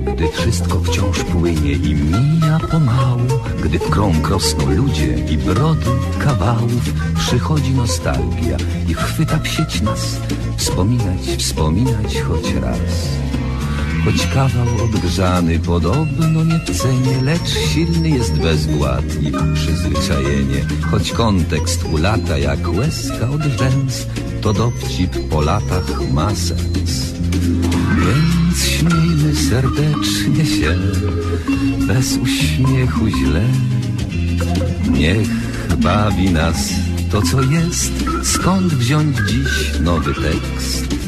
Gdy wszystko wciąż płynie i mija pomału Gdy w krąg rosną ludzie i brody kawałów Przychodzi nostalgia i chwyta w sieć nas Wspominać, wspominać choć raz Choć kawał odgrzany podobno nie w cenie Lecz silny jest bezwład i przyzwyczajenie. Choć kontekst ulata jak łezka od rzęs To dowcip po latach ma sens. Więc śmiejmy serdecznie się Bez uśmiechu źle. Niech bawi nas to co jest Skąd wziąć dziś nowy tekst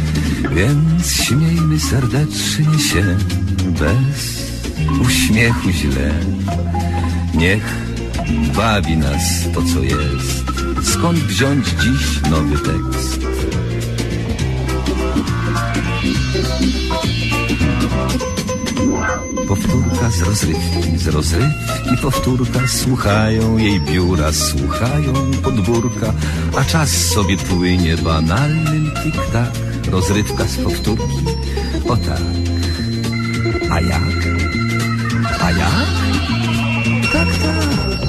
Więc śmiejmy serdecznie się bez uśmiechu źle. Niech bawi nas to, co jest. Skąd wziąć dziś nowy tekst? Powtórka z rozrywki, z rozrywki powtórka Słuchają jej biura, słuchają podwórka A czas sobie płynie banalnym tik-tak Rozrywka z powtórki, o tak A jak? A jak? Tak, tak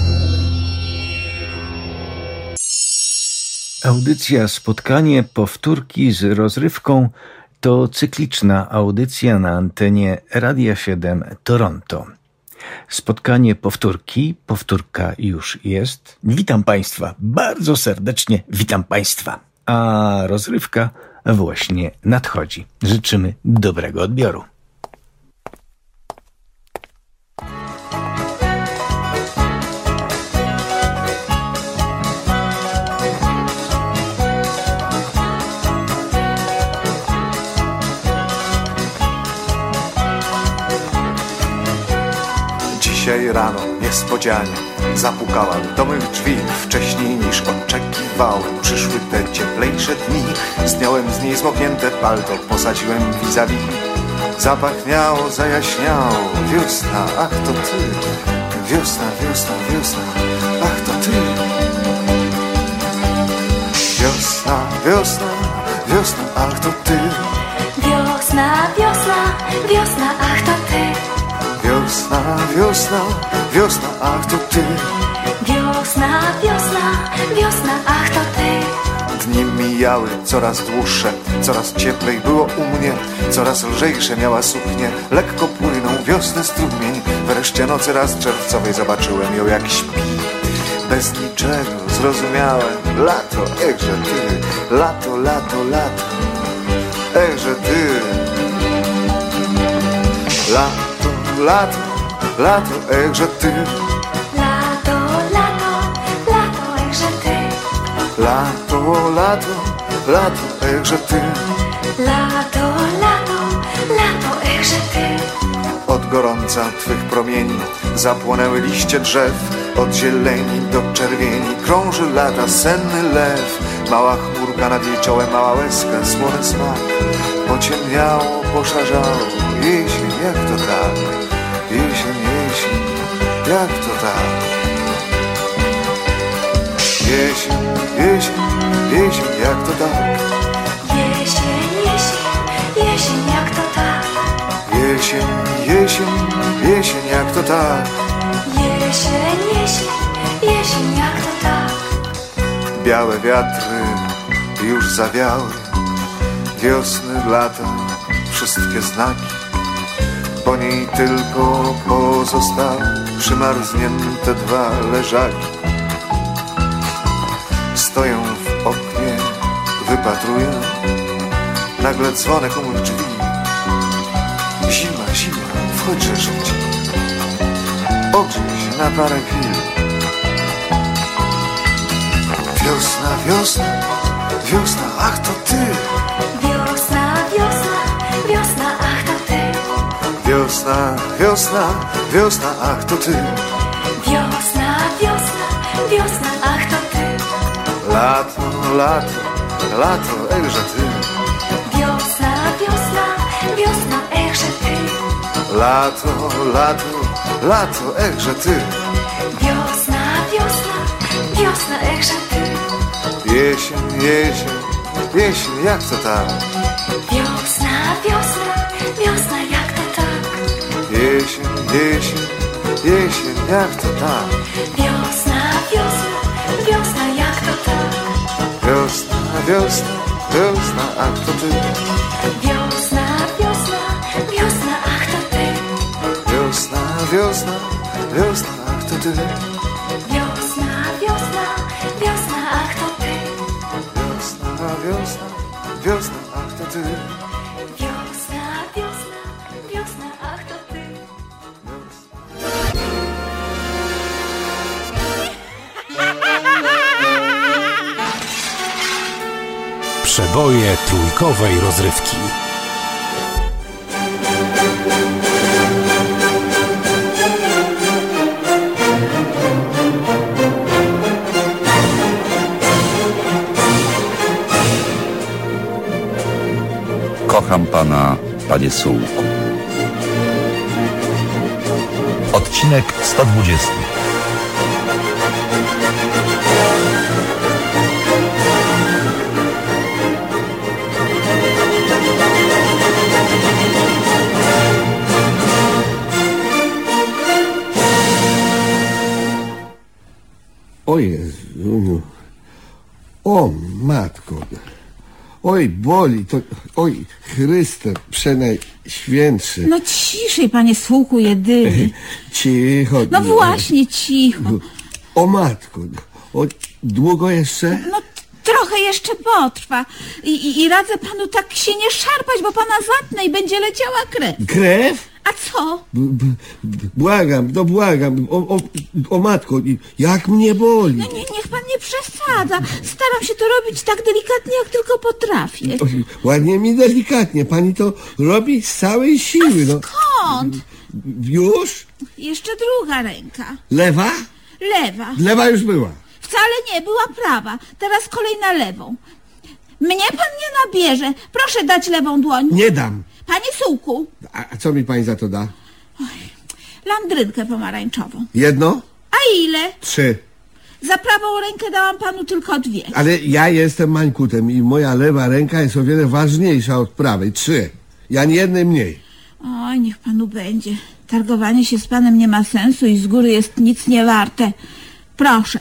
Audycja Spotkanie Powtórki z rozrywką to cykliczna audycja na antenie Radia 7 Toronto. Spotkanie powtórki, powtórka już jest. Witam Państwa, bardzo serdecznie witam Państwa. A rozrywka właśnie nadchodzi. Życzymy dobrego odbioru. Dzisiaj rano niespodzianie zapukałem do mych drzwi Wcześniej niż oczekiwałem przyszły te cieplejsze dni. Zdjąłem z niej zmoknięte palto, posadziłem vis-a-vis. Zapachniało, zajaśniało, wiosna, ach to ty. Wiosna, wiosna, wiosna, ach to ty. Wiosna, wiosna, wiosna, ach to ty. Wiosna, wiosna, wiosna, ach to ty. Wiosna, wiosna, wiosna, ach to ty Wiosna, wiosna, wiosna, ach to ty. Dni mijały coraz dłuższe, coraz cieplej było u mnie Coraz lżejsze miała suknię, lekko płynął wiosny strumień. Wreszcie nocy raz czerwcowej zobaczyłem ją jak śpi. Bez niczego zrozumiałem, lato, echże ty Lato, lato, lato, echże ty. Lato, lato, lato, echże ty Lato, lato, lato, echże ty. Lato, lato, lato, echże ty. Od gorąca twych promieni zapłonęły liście drzew. Od zieleni do czerwieni krąży lata senny lew. Mała chmurka nad jej czołem, mała łezka, słony smak. Pociemniało, poszarzało, jesień, jak to tak? Jesień, jesień, jak to tak? Jesień, jesień, jesień, jak to tak? Jesień, jesień, jesień, jak to tak? Jesień, jesień, jesień, jak to tak? Jesień, jesień, jesień, jak to tak? Białe wiatry już zawiały. Wiosny, lata, wszystkie znaki. Po niej tylko pozostały Przymarznięte dwa leżaki Stoję w oknie, wypatruję. Nagle dzwonek u mych drzwi. Zima, zima, wchodźże szybciej Ogrzej się na parę chwil Wiosna, wiosna, wiosna, ach to ty. Wiosna, wiosna, wiosna, ach to ty. Wiosna, wiosna, wiosna, ach to ty. Wiosna, wiosna, wiosna, ach to ty. Lato, lato, lato, ejże ty. Wiosna, wiosna, wiosna, echże ty. Lato, lato, lato, ejże ty. Wiosna, wiosna, wiosna, echże ty. Jesień, jesień, jesień, jak to tak? Wiosna, wiosna, wiosna, jak to tak? Jesień, jesień, jesień, jak to tak? Wiosna, Wiosna, wiosna, wiosna, ach to ty Wiosna, wiosna, wiosna, ach to ty Wiosna, wiosna, wiosna, ach to ty Wiosna, wiosna, wiosna, ach to ty Wiosna, wiosna, wiosna, ach to Przeboje trójkowej rozrywki. Kocham pana, panie Sułku. Odcinek 120. O Jezu. O matko. Oj, boli to. Oj, Chryste, przenajświętszy. No ciszej, panie słuchu jedyny. Cicho. No właśnie, cicho. O matko. O, długo jeszcze? No trochę jeszcze potrwa. I, i, I radzę panu tak się nie szarpać, bo pana zatnę i będzie leciała krew. Krew? A co? B, b, błagam, no błagam. O, o, o matko, jak mnie boli. No nie, niech pan nie przesadza. Staram się to robić tak delikatnie, jak tylko potrafię. Oj, Ładnie mi delikatnie. Pani to robi z całej siły. No. Skąd? Już? Jeszcze druga ręka. Lewa? Lewa. Lewa już była. Wcale nie, była prawa. Teraz kolej na lewą. Mnie pan nie nabierze. Proszę dać lewą dłoń. Nie dam. Panie Sułku, A a co mi pani za to da? landrynkę pomarańczową. Jedno? A ile? Trzy. Za prawą rękę dałam panu tylko dwie. Ale ja jestem mańkutem i moja lewa ręka jest o wiele ważniejsza od prawej. Trzy. Ja ani jednej mniej. Oj, niech panu będzie. Targowanie się z panem nie ma sensu i z góry jest nic nie warte. Proszę,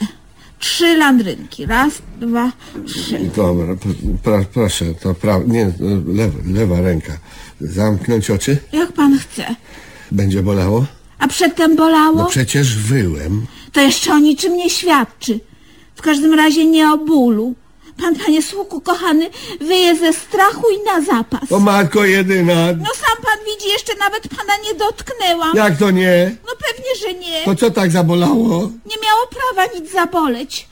trzy landrynki. Raz, dwa, trzy. Dobra, pro, proszę, to prawa, nie, lewa, lewa ręka. Zamknąć oczy? Jak pan chce. Będzie bolało? A przedtem bolało? No przecież wyłem. To jeszcze o niczym nie świadczy. W każdym razie nie o bólu. Pan, panie słuchu kochany, wyje ze strachu i na zapas. O matko jedyna. No sam pan widzi, jeszcze nawet pana nie dotknęłam. Jak to nie? No pewnie, że nie. To co tak zabolało? Nie miało prawa nic zaboleć.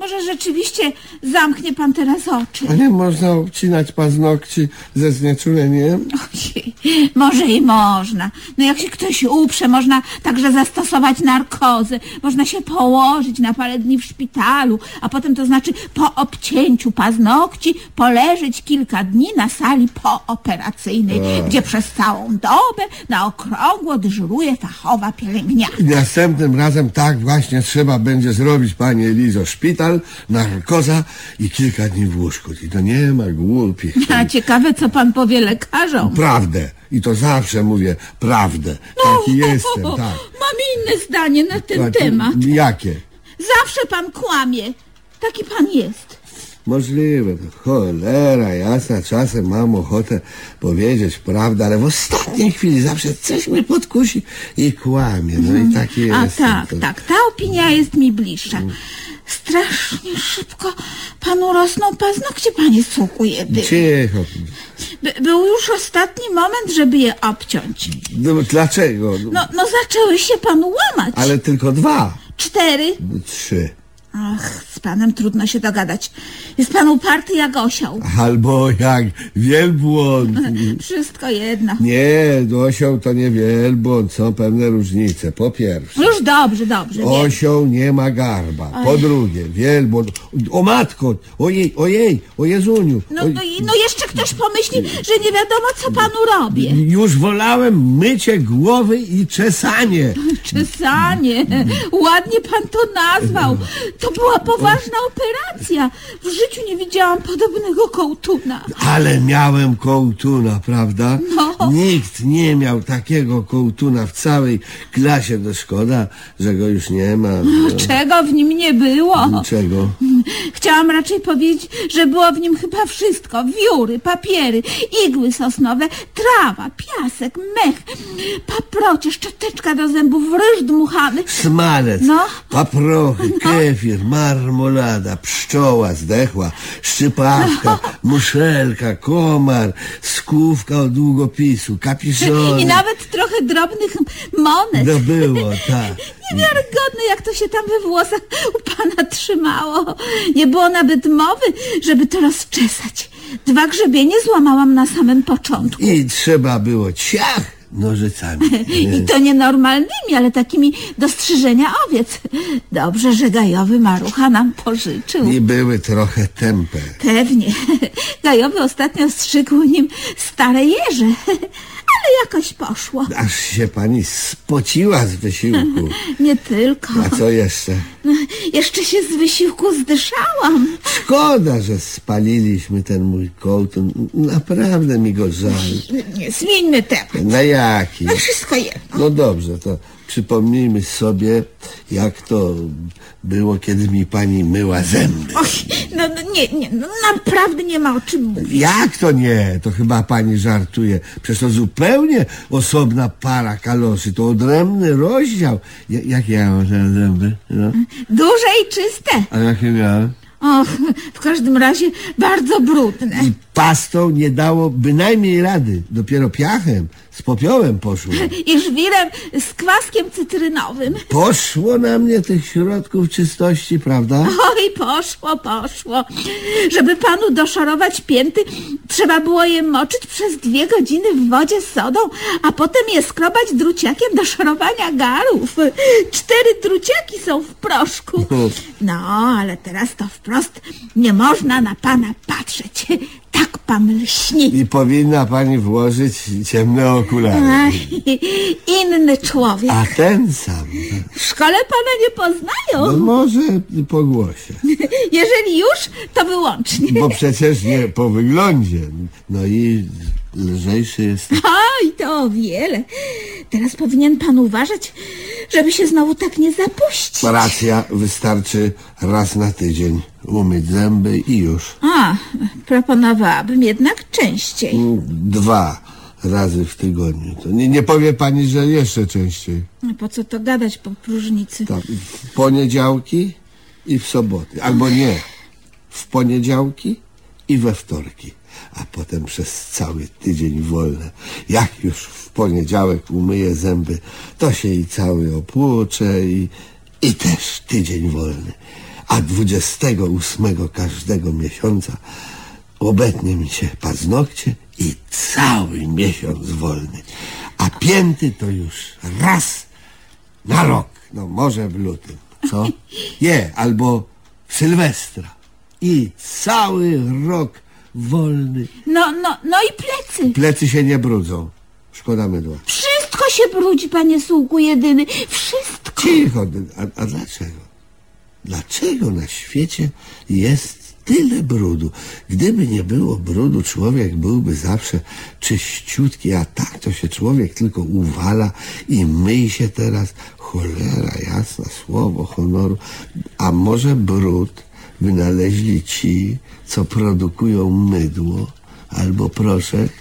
Może rzeczywiście zamknie pan teraz oczy. A nie można obcinać paznokci ze znieczuleniem? Ojej, Może i można. No jak się ktoś uprze, można także zastosować narkozę. Można się położyć na parę dni w szpitalu, a potem to znaczy po obcięciu paznokci poleżeć kilka dni na sali pooperacyjnej, gdzie przez całą dobę na okrągło dyżuruje fachowa pielęgniarka. I następnym razem tak właśnie trzeba będzie zrobić, panie Elizo. Szpital, narkoza i kilka dni w łóżku. I to nie ma głupich. A ciekawe, co pan powie lekarzom. Prawdę. I to zawsze mówię prawdę. Taki jestem, tak. Mam inne zdanie na ten Taki- temat. Jakie? Zawsze pan kłamie. Taki pan jest. Możliwe, to cholera jasna, czasem mam ochotę powiedzieć prawdę, ale w ostatniej chwili zawsze coś mnie podkusi i kłamie. No i taki A jestem. tak, to- tak, ta opinia jest mi bliższa. Strasznie szybko panu rosną paznokcie, panie suku jedy. Cicho. By, był już ostatni moment, żeby je obciąć. No, dlaczego? No, no zaczęły się panu łamać. Ale tylko dwa. Cztery. Trzy. Ach, z panem trudno się dogadać. Jest pan uparty jak osioł. Albo jak wielbłąd. Wszystko jedno. Nie, osioł to nie wielbłąd, są pewne różnice. Po pierwsze, Już dobrze, dobrze. osioł nie ma garba. Po drugie, wielbłąd... O matko, ojej, ojej, o Jezuniu. No, oj- no, i- no jeszcze ktoś pomyśli, że nie wiadomo, co panu robię. Już wolałem mycie głowy i czesanie. Czesanie. Ładnie pan to nazwał. To była poważna operacja. W życiu nie widziałam podobnego kołtuna. Ale miałem kołtuna, prawda? No. Nikt nie miał takiego kołtuna w całej klasie. No szkoda, że go już nie ma. No, Czego w nim nie było? Niczego. Chciałam raczej powiedzieć, że było w nim chyba wszystko. Wióry, papiery, igły sosnowe, trawa, piasek, mech, paprocie, szczoteczka do zębów, ryż dmuchany. Smalec, No. paprochy, kefir, marmolada, pszczoła zdechła, szczypawka, muszelka, komar, skówka od długopisu, kapiszony. I nawet trochę drobnych monet. No było, tak. Niewiarygodne, jak to się tam we włosach u pana trzymało. Nie było nawet mowy, żeby to rozczesać. Dwa grzebienie złamałam na samym początku. I trzeba było ciach nożycami. I to nie normalnymi, ale takimi do strzyżenia owiec. Dobrze, że gajowy marucha nam pożyczył. I były trochę tępe. Pewnie. Gajowy ostatnio strzygł nim stare jeże. Ale jakoś poszło. Aż się pani spociła z wysiłku. Nie tylko. A co jeszcze? Jeszcze się z wysiłku zdyszałam. Szkoda, że spaliliśmy ten mój kołtun. Naprawdę mi go żal. Nie, zmieńmy temat. Na jaki? No wszystko jedno. No dobrze, to przypomnijmy sobie, jak to było, kiedy mi pani myła zęby. Och, no, no nie, nie, no naprawdę nie ma o czym mówić. Jak to nie? To chyba pani żartuje. Przecież to zupełnie osobna para kaloszy. To odrębny rozdział. Ja, jakie ja mam te zęby? No. Duże i czyste. A jakie miałem? Och, w każdym razie bardzo brudne. I pastą nie dało bynajmniej rady. Dopiero piachem, z popiołem poszło. I żwirem z kwaskiem cytrynowym. Poszło na mnie tych środków czystości, prawda? Oj, poszło, poszło. Żeby panu doszorować pięty, trzeba było je moczyć przez dwie godziny w wodzie z sodą, a potem je skrobać druciakiem do szorowania garów. Cztery druciaki są w proszku. No, ale teraz to wprost nie można na pana patrzeć. Tak pan lśni. I powinna pani włożyć ciemne okulary. Ach, inny człowiek. A ten sam. W szkole pana nie poznają. No może po głosie. Jeżeli już, to wyłącznie. Bo przecież nie po wyglądzie. No i lżejszy jest. Oj, to o wiele. Teraz powinien pan uważać, żeby się znowu tak nie zapuścić. Racja, wystarczy raz na tydzień umyć zęby i już. A, proponowałabym jednak częściej. Dwa razy w tygodniu. To nie, nie powie pani, że jeszcze częściej. No Po co to gadać po próżnicy? Tak, w poniedziałki i w soboty. Albo nie. W poniedziałki i we wtorki. A potem przez cały tydzień wolne. Jak już w poniedziałek umyję zęby, to się i cały opłuczę i, i też tydzień wolny. A 28 każdego miesiąca obetnie mi się paznokcie i cały miesiąc wolny. A pięty to już raz na rok. No może w lutym. Co? Nie, albo w Sylwestra. I cały rok wolny. No, no, no i plecy. Plecy się nie brudzą. Szkoda mydła. Wszystko się brudzi, panie sługu jedyny. Wszystko. Cicho. A, a dlaczego? Dlaczego na świecie jest tyle brudu? Gdyby nie było brudu, człowiek byłby zawsze czyściutki, a tak to się człowiek tylko uwala i myj się teraz. Cholera jasna, słowo honoru. A może brud wynaleźli ci, co produkują mydło, albo proszek,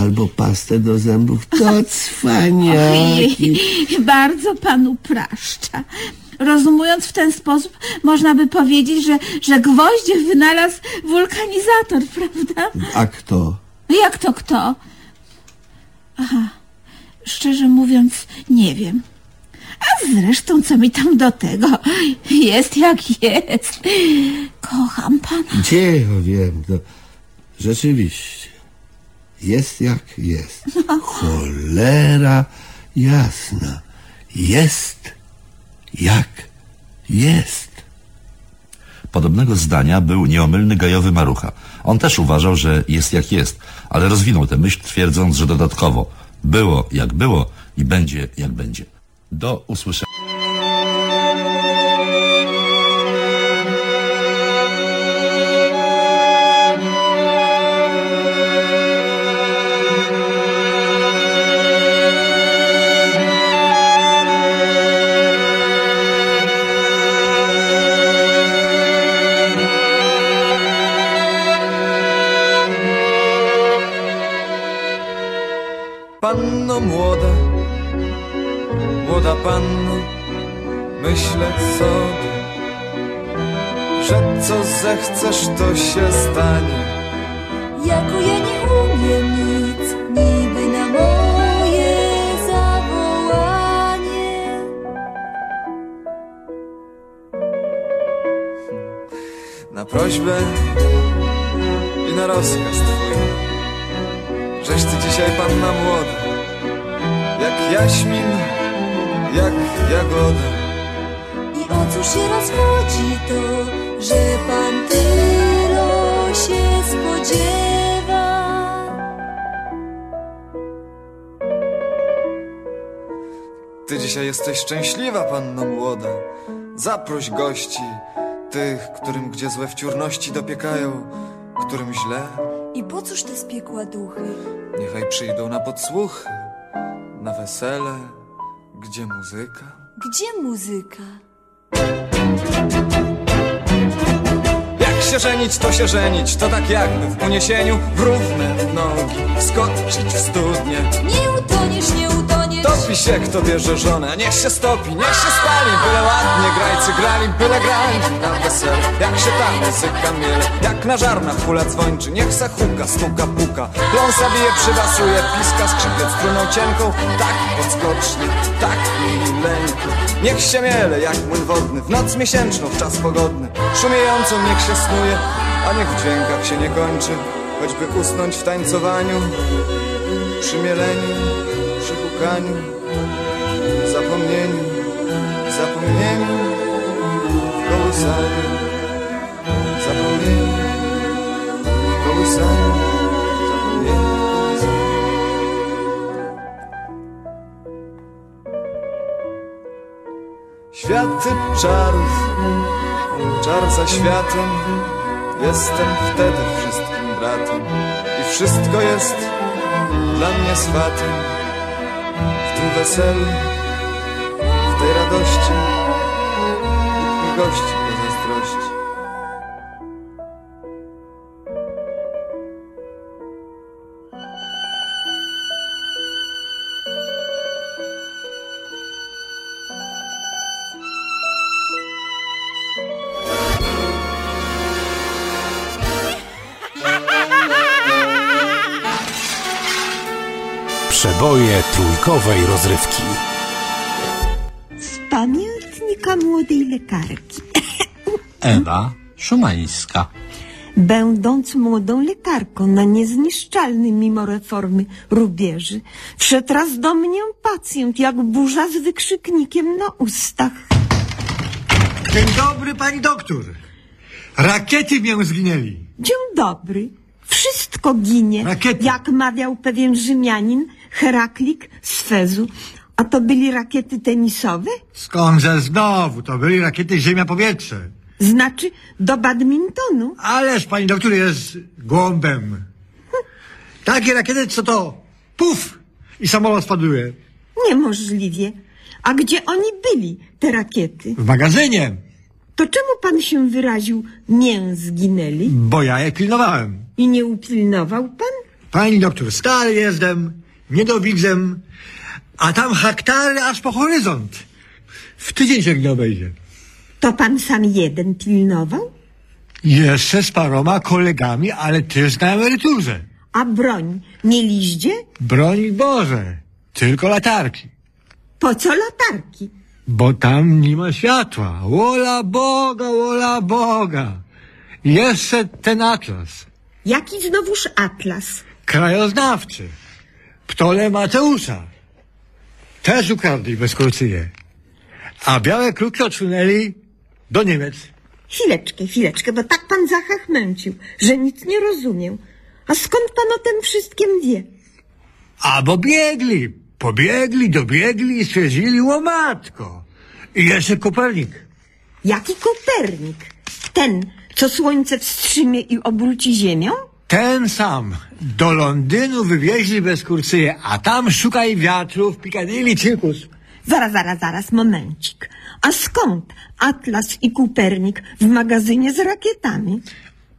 albo pastę do zębów. To cwaniaki. Ojej, bardzo panu praszcza. Rozumując w ten sposób, można by powiedzieć, że, że gwoździe wynalazł wulkanizator, prawda? A kto? Jak to kto? Aha, szczerze mówiąc, nie wiem. A zresztą co mi tam do tego? Jest jak jest. Kocham pana. Gdzie ja wiem, to rzeczywiście jest jak jest. Cholera jasna. Jest jak jest. Podobnego zdania był nieomylny gajowy Marucha. On też uważał, że jest jak jest, ale rozwinął tę myśl twierdząc, że dodatkowo było jak było i będzie jak będzie. Do usłyszenia. Panno, myślę sobie, że co zechcesz, to się stanie. Jako ja nie umiem nic, niby na moje zawołanie. Na prośbę i na rozkaz Cóż się rozchodzi to, że pan tylo się spodziewa? Ty dzisiaj jesteś szczęśliwa, panno młoda. Zaproś gości, tych, którym gdzie złe wciórności dopiekają, którym źle, I po cóż te z piekła duchy? niechaj przyjdą na podsłuchy, na wesele, gdzie muzyka. Gdzie muzyka? Jak się żenić, to się żenić, to tak jakby w uniesieniu w równe nogi wskoczyć w studnie. Nie utoniesz, nie utoniesz. Topi się, kto bierze żonę, niech się stopi, niech się spali, byle ładnie grajcy grali, byle grali na wesele. Jak się ta muzyka miele, jak na żarnach hula dzwończy, niech se huka, stuka, puka. Pląsa bije, przybasuje, piska, skrzypiec struną cienką, tak podskocznie, tak mileńko. Niech się miele, jak młyn wodny, w noc miesięczną, w czas pogodny, szumiejącą niech się snuje, a niech w dźwiękach się nie kończy, choćby usnąć w tańcowaniu, przy mieleniu, przy hukaniu, zapomnieniu, w kołysaniu, zapomnieniu, kołysaniu, zapomnieniu. Światy czarów, czar za światem, jestem wtedy wszystkim bratem i wszystko jest dla mnie swatem. W tym weselu, w tej radości, Bóg mi gości Trójkowej rozrywki. Z pamiętnika młodej lekarki. Ewa Szumańska. Będąc młodą lekarką na niezniszczalnym mimo reformy rubieży, wszedł raz do mnie pacjent jak burza z wykrzyknikiem na ustach. Dzień dobry, pani doktor. Rakiety mię zginęli. Dzień dobry. Wszystko ginie, Rakiety. jak mawiał pewien Rzymianin, Heraklik z Fezu. A to byli rakiety tenisowe? Skądże znowu? To byli rakiety ziemia-powietrze. Znaczy do badmintonu. Ależ pani doktor jest głąbem. Takie rakiety, co to puf i samolot spaduje. Niemożliwie. A gdzie oni byli, te rakiety? W magazynie, To czemu pan się wyraził, mię zginęli? bo ja je pilnowałem. I nie upilnował pan? Pani doktor, stary jestem, niedowidzem, a tam hektary aż po horyzont. W tydzień się nie obejdzie. To pan sam jeden pilnował? Jeszcze z paroma kolegami, ale też na emeryturze. A broń mieliście? Broń Boże, tylko latarki. Po co latarki? Bo tam nie ma światła. Wola Boga, wola Boga. Jeszcze ten atlas. Jaki znowuż atlas? Krajoznawczy. Ptole Mateusza. Też ukradli bez kurcyje. A białe kruki odsunęli do Niemiec. Chwileczkę, chwileczkę, bo tak pan zachachmęcił, że nic nie rozumiem. A skąd pan o tym wszystkim wie? A bo biegli, pobiegli, dobiegli i stwierdzili, o matko. I jeszcze Kopernik. Jaki Kopernik? Ten, co słońce wstrzymie i obróci ziemią? Ten sam. Do Londynu wywieźli bez kurcyje, a tam szukaj wiatru w Piccadilly Circus. Zaraz, zaraz, zaraz, momencik. A skąd Atlas i Kopernik w magazynie z rakietami?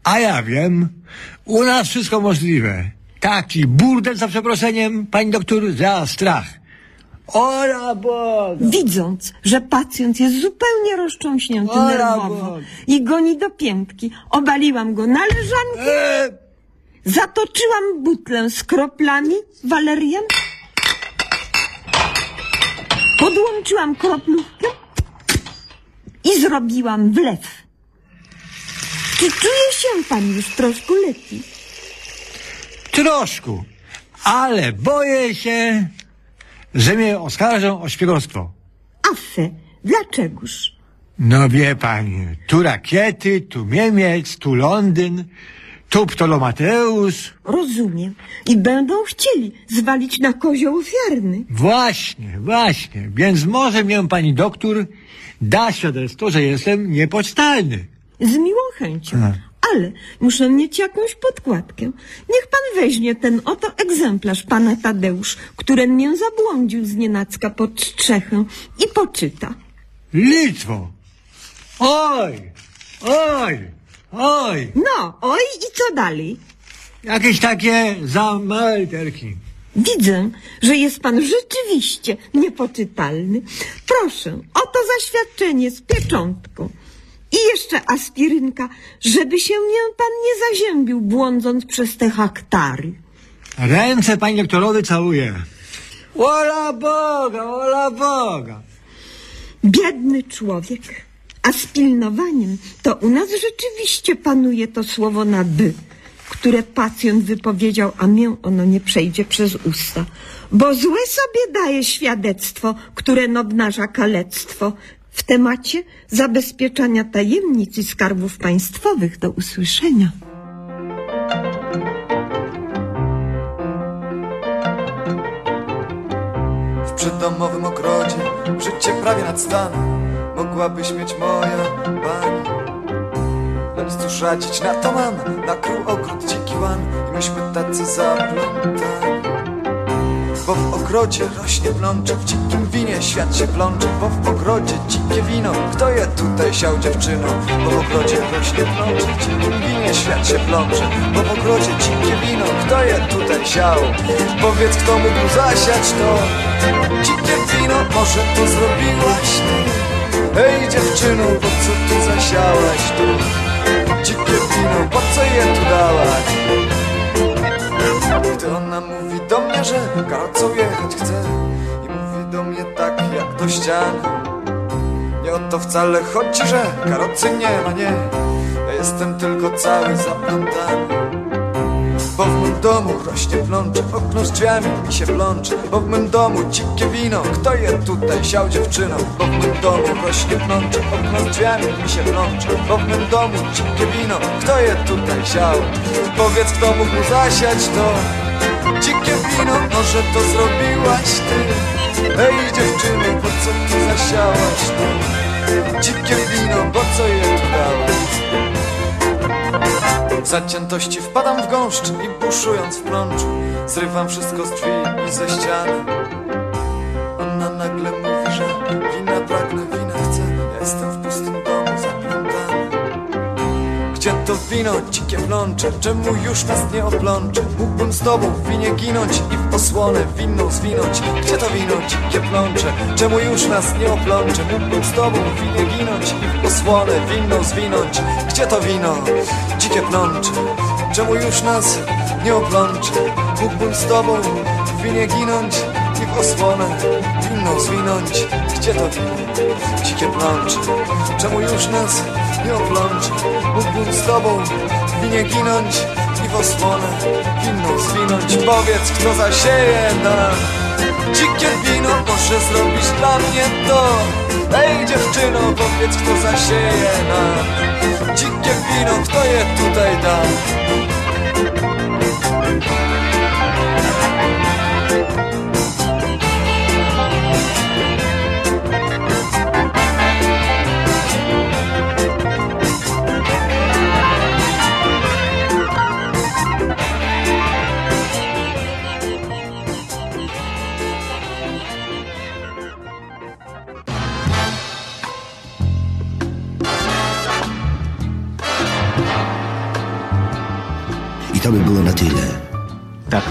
A ja wiem, u nas wszystko możliwe. Taki burdel za przeproszeniem, pani doktor, za strach. Ola Boga! Widząc, że pacjent jest zupełnie roztrząśnięty Ola nerwowo Boga. i goni do piętki, obaliłam go na leżankę, E, zatoczyłam butlę z kroplami walerian, podłączyłam kroplówkę i zrobiłam wlew. Czy czuje się pan już troszkę lepiej? troszkę, ale boję się, że mnie oskarżą o szpiegostwo. Afę, dlaczegoż? No wie pani, tu rakiety, tu Niemiec, tu Londyn, tu Ptolomateusz. Rozumiem. I będą chcieli zwalić na kozioł ofiarny. Właśnie, właśnie. Więc może mnie pani doktor da świadectwo, że jestem niepocztalny. Z miłą chęcią. A. Ale muszę mieć jakąś podkładkę. Niech pan weźmie ten oto egzemplarz pana Tadeusz, który mnie zabłądził z nienacka pod strzechę i poczyta. Litwo! Oj! Oj! Oj! No, oj i co dalej? Jakieś takie za małe literki. Widzę, że jest pan rzeczywiście niepoczytalny. Proszę, oto zaświadczenie z pieczątką. I jeszcze aspirynka, żeby się nie pan nie zaziębił, błądząc przez te haktary. Ręce pani doktorowy całuję. Ola Boga, ola Boga! Biedny człowiek. A z pilnowaniem to u nas rzeczywiście panuje to słowo na by, które pacjent wypowiedział, a mię ono nie przejdzie przez usta. Bo złe sobie daje świadectwo, które obnaża kalectwo w temacie zabezpieczania tajemnic i skarbów państwowych do usłyszenia. W przydomowym ogrodzie życie prawie nad stan Mogłabyś mieć moja pani. Lecz cóż radzić na to mam Na król ogród dziki łan I myśmy tacy zaplątani. Bo w ogrodzie rośnie plącze W dzikim winie świat się plącze Bo w ogrodzie dzikie wino. Kto je tutaj siał dziewczyno? Bo w ogrodzie rośnie plącze W dzikim winie świat się plącze Bo w ogrodzie dzikie wino. Kto je tutaj siał? Powiedz kto mógł zasiać to? Dzikie wino Może to zrobiłaś ty Hej dziewczyno Po co tu zasiałaś tu? Dzikie wino Po co je tu dałaś? Gdy ona mówi do mnie, że karocą jechać chce I mówi do mnie tak jak do ściany Nie o to wcale chodzi, że karocy nie ma, nie. Ja jestem tylko cały zaplątany bo w mym domu rośnie plącze, okno z drzwiami mi się plącze Bo w mym domu dzikie wino, kto je tutaj siał dziewczyno Bo w mym domu rośnie plącze, okno z drzwiami mi się plącze Bo w mym domu dzikie wino, kto je tutaj siał? Powiedz kto mógł zasiać to Dzikie wino, może to zrobiłaś ty? Hej dziewczyno, po co tu zasiałaś tu Dzikie wino, po co je tu dałaś zaciętości wpadam w gąszcz i buszując w plączu Zrywam wszystko z drzwi i ze ściany to wino, dzikie plącze Czemu już nas nie oplącze Mógłbym z tobą w winie ginąć I w osłonę winną zwinąć. Gdzie to wino, dzikie plącze Czemu już nas nie oplącze? Mógłbym z tobą w winie ginąć I w osłonę winną zwinąć. Gdzie to wino, dzikie plącze Czemu już nas nie oplącze? Mógłbym z tobą w winie ginąć I w piwo słone, winno zwinąć, gdzie to wino? Dzikie plącze, czemu już nas nie oplącze? Mógłbym z tobą w winie ginąć, piwo słone, winno zwinąć, powiedz kto zasieje nam. Dzikie wino może zrobić dla mnie to Ej dziewczyno, powiedz kto zasieje nam Dzikie wino, kto je tutaj da